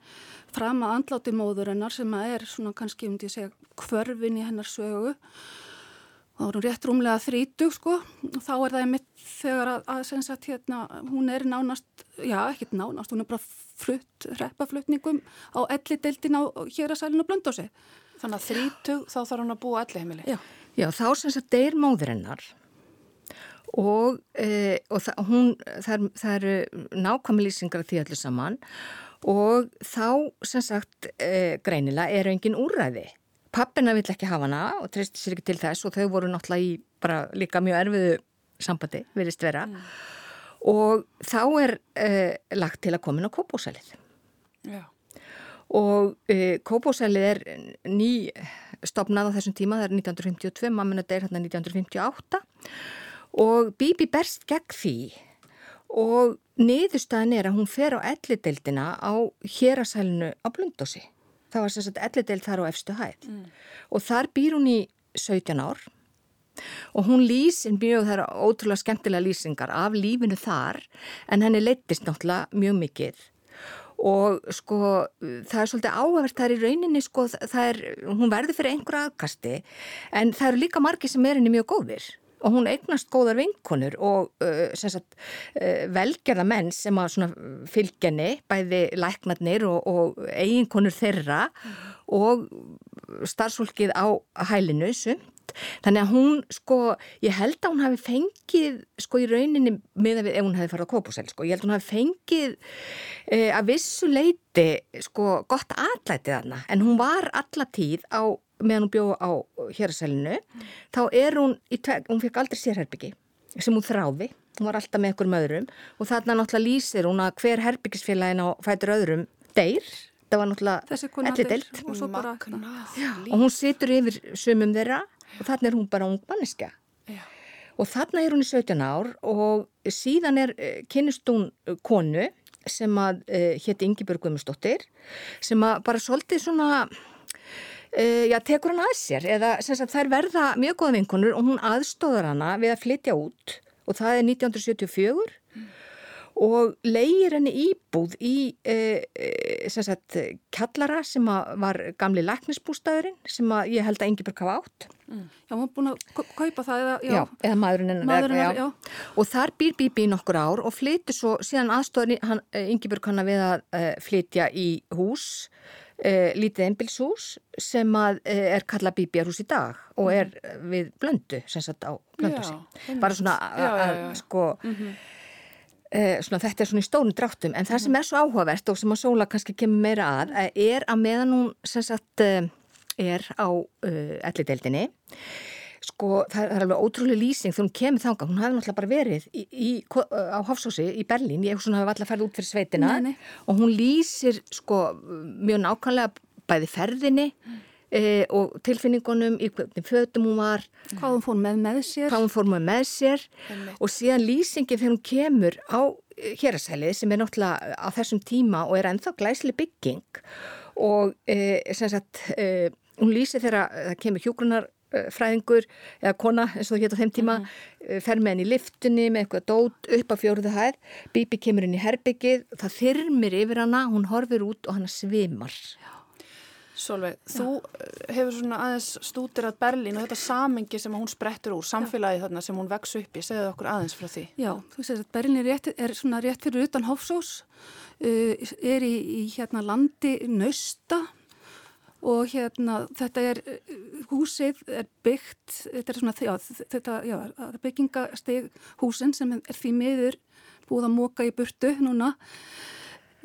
fram að andláti móðurinnar sem að er svona kannski um því að segja kvörfin í hennar sögu þá er hún rétt rúmlega þrítug sko og þá er það einmitt þegar að, að sagt hérna hún er nánast, já ekkert nánast hún er bara flutt, reppaflutningum á elli deildin á hér að sælinu blöndósi. Þannig að þrítug þá þarf hún að búa elli heimili. Já.
Já, þá sem sagt deyr móðurinnar og, e, og það, hún, það, það eru nákvæmi lýsingar því allir saman og þá sem sagt e, greinilega eru engin úrræði. Pappina vill ekki hafa hana og treysti sér ekki til þess og þau voru náttúrulega í bara líka mjög erfiðu sambandi, virðist vera. Og þá er e, lagt til að komin á kópósælið
Já.
og uh, Kópósælið er ný stopnað á þessum tíma, það er 1952, mammina deyr hérna 1958 og Bibi berst gegn því og niðurstaðin er að hún fer á ellideildina á hérasælinu á Blundósi. Það var sagt ellideild þar á efstu hæð. Og þar býr hún í 17 ár. Og hún lýsir mjög, það eru ótrúlega skemmtilega lýsingar af lífinu þar en henni leittist náttúrulega mjög mikið. Og sko það er svolítið áhverð, það er í rauninni sko það er, hún verður fyrir einhverja aðkasti en það eru líka margi sem er henni mjög góðir og hún eignast góðar vinkonur og uh, uh, velgerða menn sem að fylgjenni bæði læknarnir og, og eiginkonur þeirra og starfsfólkið á hælinu sumt. Þannig að hún sko, ég held að hún hafi fengið sko í rauninni með að við ef hún hafi farið á kópúsel sko, ég held að hún hafi fengið e, að vissu leiti sko gott atlætið þarna en hún var alla tíð á meðan hún bjóð á héraselinu þá er hún, í, tve- hún fekk aldrei sérherbyggi sem hún þráði. Hún var alltaf með einhverjum öðrum og þarna náttúrulega lýsir hún að hver herbyggisfélagin á fætur öðrum deyr. Það var náttúrulega
deyr. Og svo bara...
og hún situr yfir sumum þeirra og þarna er hún bara ung manneska
Já.
og þarna er hún í 17 ár og síðan er uh, kynnist hún eh, konu sem að uh, hétti Ingibjörg Guðmundsdóttir sem að bara svolítið svona Uh, já, tekur hann að sér eða sem sagt þær verða mjög góða vinkonur og hún aðstóðar hana við að flytja út og það er 1974 og leigir henni íbúð í uh, sem sagt kallara sem var gamli læknisbústæðurinn sem ég held að Engibjörg hafa átt.
Já, hún er búin að kau- kaupa það eða,
já. eða maðurinn hennar
já.
og þar býr Bíbi í nokkur ár og flytur svo síðan aðstofar hann, Ingibjörg hann að við að uh, flytja í hús. uh, lítið einbilshús sem að uh, er kallað Bíbiarhús í dag og er uh, við blöndu sem sagt á blöndusi bara svona að sko Uh, svona, þetta er svona í stórum dráttum. En það sem er svo áhugavert og sem að Sóla kannski kemur meira að eh, er að meðan hún sem sagt er á uh, ellideildinni sko það er, alveg ótrúlega lýsing þegar hún kemur þangað, hún hafði náttúrulega bara verið í, í, á Hofsósi í Berlín. Ég hef svona hafi alltaf farið út fyrir sveitina.
Nei, nei.
og hún lýsir sko mjög nákvæmlega bæði ferðinni e, og tilfinningunum í hvernig fötum hún var.
Hvað hún fór með með sér.
hún fór maður með sér. Og síðan lýsingin þegar hún kemur á hérasælið sem er náttúrulega á þessum tíma og er ennþá glæsli bygging. Og e, sem sagt, e, hún lýsi þegar það kemur hjógrunarfræðingur eða kona eins og það hétt á þeim tíma mm fer með henni í liftunni með eitthvað dót upp á fjóruðu hæð. Bibi kemur inn í herbyggið það þyrmir yfir hana, hún horfir út og hana svimar.
Solveig, þú eh, hefur svona aðeins stútir að Berlín og þetta samengi sem hún sprettur úr, samfélagi þarna sem hún vex upp í, segðu okkur aðeins frá því.
Já, þú veist að Berlín er, rétt, er svona rétt fyrir utan Hofsós, er í, í hérna landi Nausta og hérna þetta er, húsið er byggt, þetta er svona, já, þetta, já, byggingasteg húsin sem er því miður búið að móka í burtu núna.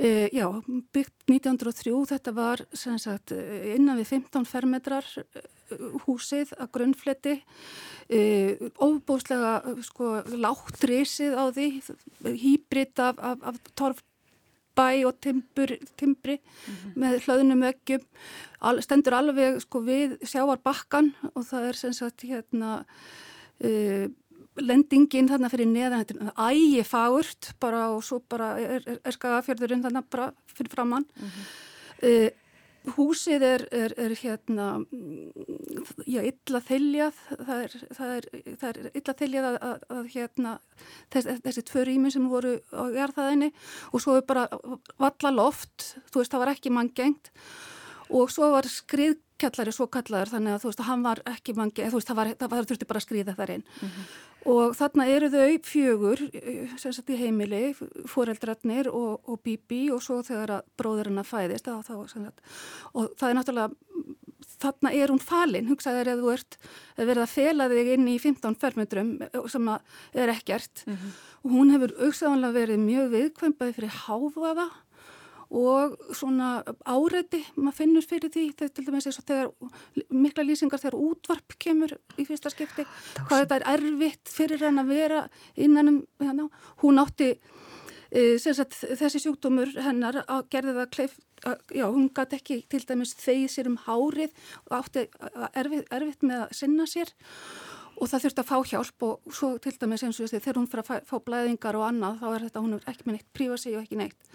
E, já, byggt 1903, þetta var sagt, innan við 15 fermetrar húsið að grunnfleti, e, ofbóðslega sko, látt reysið á því, hýbrit af, af, af torfbæ og timbur, timbri mm -hmm. með hlöðnum ökjum, Al, stendur alveg sko, við sjáar bakkan og það er sem sagt hérna... E, lendingin þarna fyrir neðan þetta er ægi fagurt bara og svo bara er, er, er skagafjörðurinn þarna bara fyrir framann mm -hmm. uh, húsið er, er hérna já, illa þiljað það er, það það er illa þiljað að, að, að hérna þess, þessi tvö rými sem voru á gerðaðinni og svo er bara valla loft, þú veist það var ekki mann gengt og svo var skriðkjallari svo kallaður þannig að þú veist að hann var ekki gengt, þú veist það var, það var þurfti bara að skriða þar inn. Mm -hmm og þarna eru þau fjögur sem sagt í heimili, foreldrarnir og, og Bibi og svo þegar að bróðurinn að fæðist þá, þá, og það er náttúrulega þarna er hún falin, hugsaður eða þú ert verið að fela þig inn í 15 fermetrum sem er ekkert. Mm -hmm. og hún hefur auksaðanlega verið mjög viðkvömpaði fyrir háfaða og svona áreiti maður finnur fyrir því þegar mikla lýsingar þegar útvarp kemur í fyrsta skipti Dásum. hvað þetta er erfitt fyrir henn að vera innan um hérna. hún átti e, sagt, þessi sjúkdómur hennar að gerði það kleif að, já, hún gæti ekki til dæmis þegið sér um hárið og átti erfitt, erfitt með að sinna sér og það þurfti að fá hjálp og svo til dæmis eins og þegar hún fyrir að fá, fá blæðingar og annað þá er þetta, hún er ekki með neitt prífasi og ekki neitt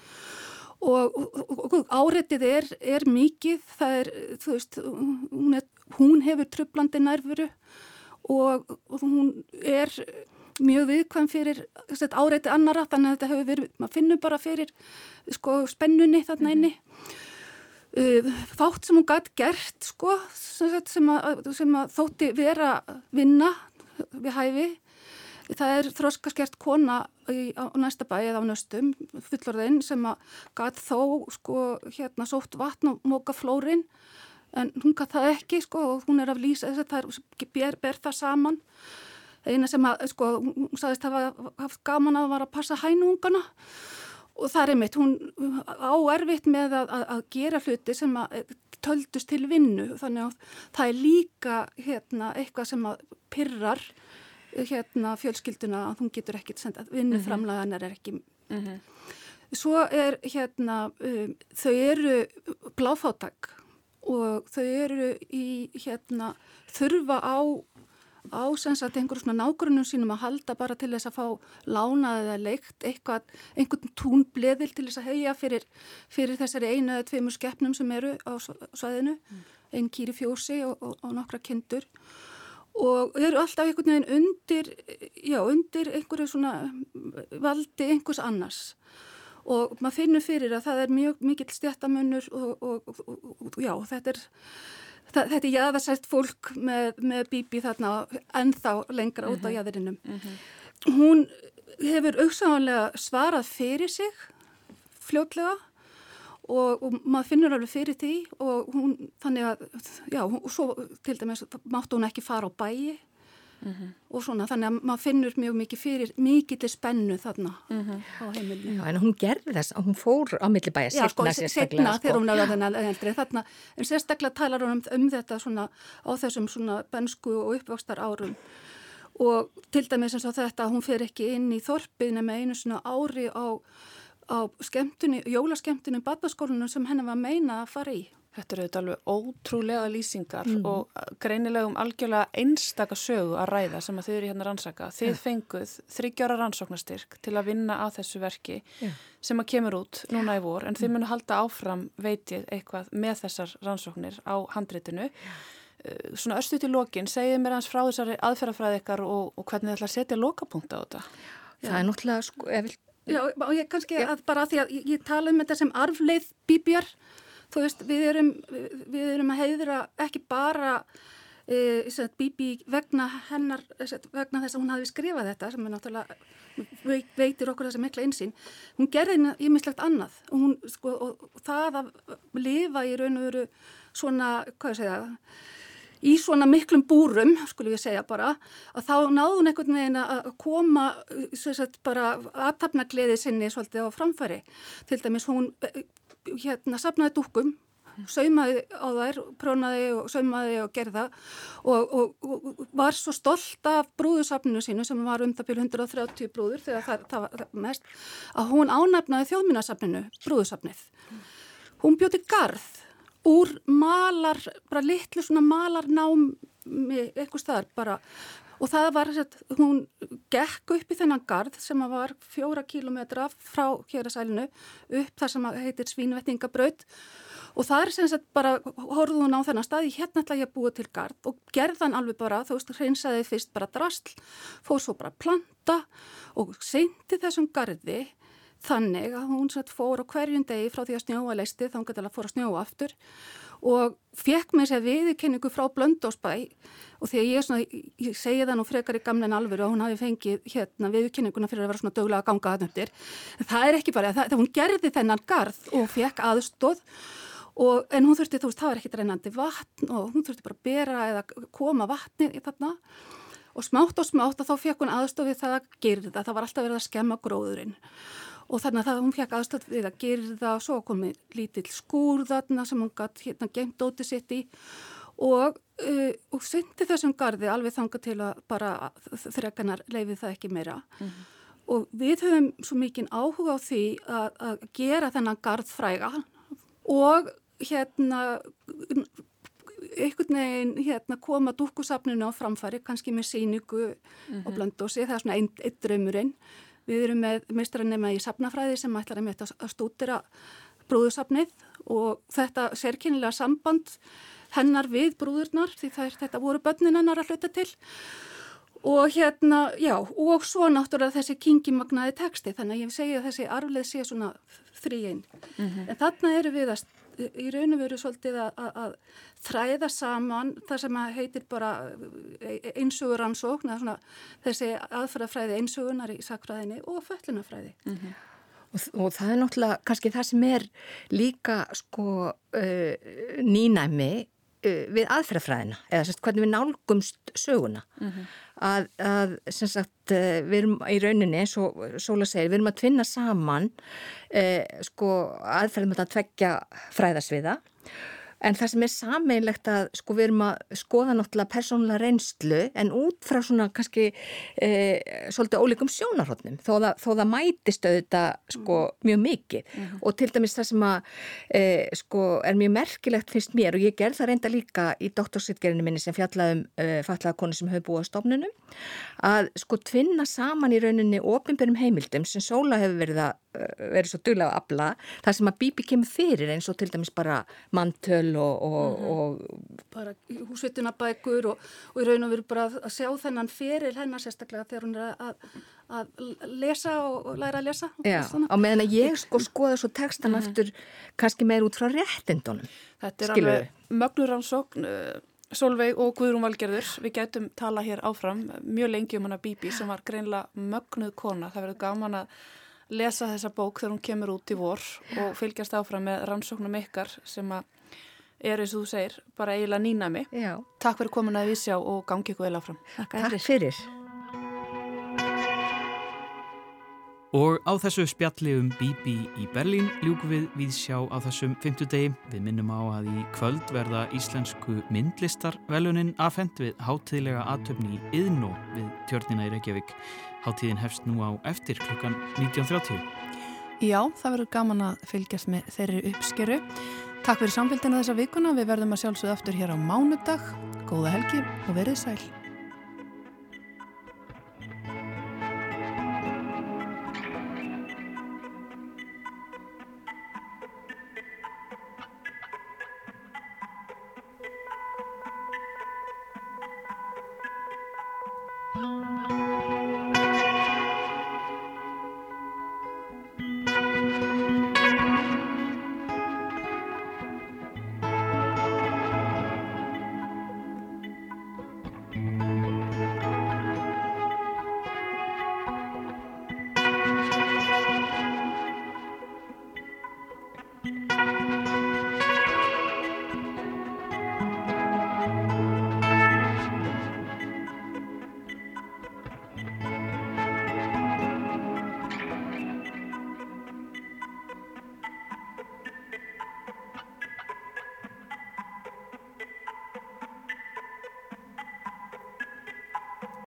og, og, og áreitið er, er mikið, það er, þú veist, hún, er, hún hefur trublandi nærfuru og, og hún er mjög viðkvæm fyrir áreitið annara, þannig að þetta hefur verið, maður finnur bara fyrir sko spennunni þarna inni. Uh, fátt sem hún gætt gert sko, sem að, sem að þótti vera vinna við hæfi Það er þróskaskert kona í, á næsta bæ eða á nöstum, fullorðinn, sem að gæt þó sko hérna sótt vatn og móka flórin en hún gæt það ekki sko og hún er af lýsa þess að það ber, ber það saman. Eina sem að sko, hún sagðist að hafa haft gaman að vara að passa hænungana og það er mitt, hún á erfitt með að, að, að gera hluti sem að töldust til vinnu þannig að það er líka hérna eitthvað sem að pyrrar hérna fjölskylduna að hún getur ekkert sendað, vinnuframlaðanar er ekki mm -hmm. svo er hérna um, þau eru bláfáttak og þau eru í hérna þurfa á á sensat einhverjum svona nágrunum sínum að halda bara til þess að fá lánað eða leikt eitthvað, einhvern túnbleðil til þess að heia fyrir, fyrir þessari einu eða tveimur skeppnum sem eru á svæðinu, mm. einn kýri fjósi og, og, og nokkra kindur og eru alltaf einhvern veginn undir, já, undir einhverju svona valdi einhvers annars og maður finnur fyrir að það er mjög mikill stjættamönnur og, og, og já, þetta er, það, þetta er jæðarsætt fólk með, með bíbi þarna ennþá lengra út á mhm. jæðurinnum. Mm -hmm. Hún hefur auksáðanlega svarað fyrir sig fljótlega og, og maður finnur alveg fyrir því og hún, þannig að, já, og svo til dæmis máttu hún ekki fara á bæi mm -hmm. og svona, þannig að maður finnur mjög mikið fyrir, mikið til spennu þarna mm -hmm. á heimilinu.
Já, en hún gerði þess að hún fór á millibæja
setna sko, sérstaklega. Já, sko, þegar hún náði þennan eldri, þarna, en sérstaklega talar hún um, um þetta svona á þessum svona bensku og uppvöxtar árum og til dæmis eins og þetta, hún fer ekki inn í þorpið nema einu svona ári á á skemmtunni, jólaskemmtunni badnaskólunum sem henni var meina að fara í
Þetta eru þetta alveg ótrúlega lýsingar mm. og greinilega um algjörlega einstaka sögu að ræða sem að þið eru hérna rannsaka. Þið yeah. fenguð þryggjára rannsóknarstyrk til að vinna að þessu verki yeah. sem að kemur út núna í vor en þið mm. munu halda áfram veitið eitthvað með þessar rannsóknir á handrétinu. Yeah. Svona östu til lokin, segið mér hans frá þessari aðferðafræði ykkar og, og hvernig þið ætla að setja lokapunkt á þetta.
Það er náttúrulega, sko, ef við...
Já, og ég kannski að bara því að ég, ég tala um þetta sem arfleith bíbjar þú veist, við erum, við erum að heiðra ekki bara e, Bibi vegna hennar, vegna þess að hún hafi skrifað þetta sem er náttúrulega veitir okkur þessa mikla einsýn. Hún gerði í mislegt annað og, hún, sko, og það að lifa í raun og veru svona, hvað ég segja, í svona miklum búrum, skulum við segja bara, að þá náðun einhvern veginn að koma sagt, bara aðtapna gleði sinni svolítið á framfæri. Til dæmis hún hérna sapnaði dúkum saumaði á þær, prónaði og saumaði og gerða og, og, og var svo stolt af brúðusafninu sínu sem var um það byrju 130 brúður þegar það, það var mest að hún ánafnaði þjóðminnarsafninu, brúðusafnið. Hún bjóti garð úr malar, bara litlu svona malarnámi eitthvað staðar bara. Og það var að hún gekk upp í þennan gard sem var fjóra kílometra frá hérasælinu upp þar sem heitir Svínvetningabraut og það er sem sagt bara, horfðu hún á þennan stað, ég hérna ætla ég að búa til gard og gerðan alveg bara, þú veist, hreinsaði fyrst bara drasl, fóð svo bara planta og seinti þessum gardi þannig að hún satt fór á hverjum degi frá því að snjóa leisti þá hún gæti að fóra að snjóa aftur og fekk mér sér viðkenningu frá Blöndósbæ og því að ég, svona, ég segi það nú frekar í gamlein alveru og hún hafi fengið hérna, viðkenninguna fyrir að vera svona döglega að ganga aðnöndir. Það er ekki bara það, það hún gerði þennan garð og fekk aðstóð og, en hún þurfti, þú veist, það var ekki reynandi vatn og hún þurfti bara að bera eða koma vatni í þarna. Og smátt og smátt að þá fekk hún aðstofið það að gerða, það var alltaf verið að skemma gróðurinn og þannig að hún fekk aðstöð við að gerða og svo komið lítill skúr þarna sem hún gætt hérna gemt ótið sitt í og, uh, og syndi þessum gardi alveg þanga til að bara þrekanar leifið það ekki meira mm -hmm. og við höfum svo mikið áhuga á því að, að gera þennan gardfræga og hérna einhvern veginn hérna, koma dúkusafninu á framfæri kannski með síningu mm -hmm. og mhm. blöndósi, það er svona einn ein draumurinn Við erum með meistaranema í sapnafræði sem ætlar að metta að stútira brúðusapnið og þetta sérkynnilega samband hennar við brúðurnar því er, þetta voru börnin hennar að hluta til og hérna, já, og svo náttúrulega þessi kingimagnaði teksti þannig að ég segja að þessi arfleð sé svona þrýinn. Mm -hmm. En þarna eru við að í raun og veru svolítið að, að, að þræða saman það sem heitir bara e, e, einsuguransókn þessi aðfærafræði einsugunar í sakfræðinni og föllunafræði mm -hmm.
og, og það er náttúrulega kannski það sem er líka sko uh, nýnæmi uh, við aðfærafræðina eða sérst hvernig við nálgumst söguna. Mm -hmm að, að sagt eh, við erum í rauninni og Sóla segir, við erum að tvinna saman eh, sko aðferðum að tvekja fræðasviða En það sem er sameinlegt að sko við erum að skoða náttúrulega persónulega reynslu en út frá svona kannski e, svolítið ólíkum sjónarhóttnum þó, þó það mætist auðvitað sko mhm. mjög mikið mm -hmm. og til dæmis það sem að e, sko er mjög merkilegt finnst mér og ég gerð það reynda líka í doktorsitgerinu minni sem fjallaðum e, fallaða konu sem hefur búið á stofnunum að sko tvinna saman í rauninni ofinbjörnum heimildum sem Sóla hefur verið að verið svo duglega að abla þar sem að Bíbi kemur fyrir eins og til dæmis bara mantöl og, og, mm -hmm. og
bara húsvitunabækur og, og í raun og veru bara að sjá þennan fyrir hennar sérstaklega þegar hún er að, að lesa og læra að lesa
Já, á meðan að ég sko skoða svo textan mm -hmm. eftir kannski meir út frá réttindunum
Þetta er Skilu. alveg mögnuransókn uh, Solveig og Guðrún Valgerður við getum tala hér áfram mjög lengi um hana Bíbi sem var greinlega mögnuð kona það verður gaman að lesa þessa bók þegar hún kemur út í vor og fylgjast áfram með rannsóknum ykkar sem að er eins og þú segir, bara eiginlega nýnami. Já. Takk fyrir komin að við sjá og gangi ykkur vel áfram.
Takk, Takk fyrir.
Og á þessu spjalli um Bibi í Berlín ljúku við við sjá á þessum fymtudegi. Við minnum á að í kvöld verða íslensku myndlistar velunin afhengt við hátíðlega aðtöfni í Yðnó við tjörnina í Reykjavík. Háttíðin hefst nú á eftir klukkan 19.30.
Já, það verður gaman að fylgjast með þeirri uppskeru. Takk fyrir samfélgina þessa vikuna. Við verðum að sjálfsögða aftur hér á mánudag. Góða helgi og verið sæl.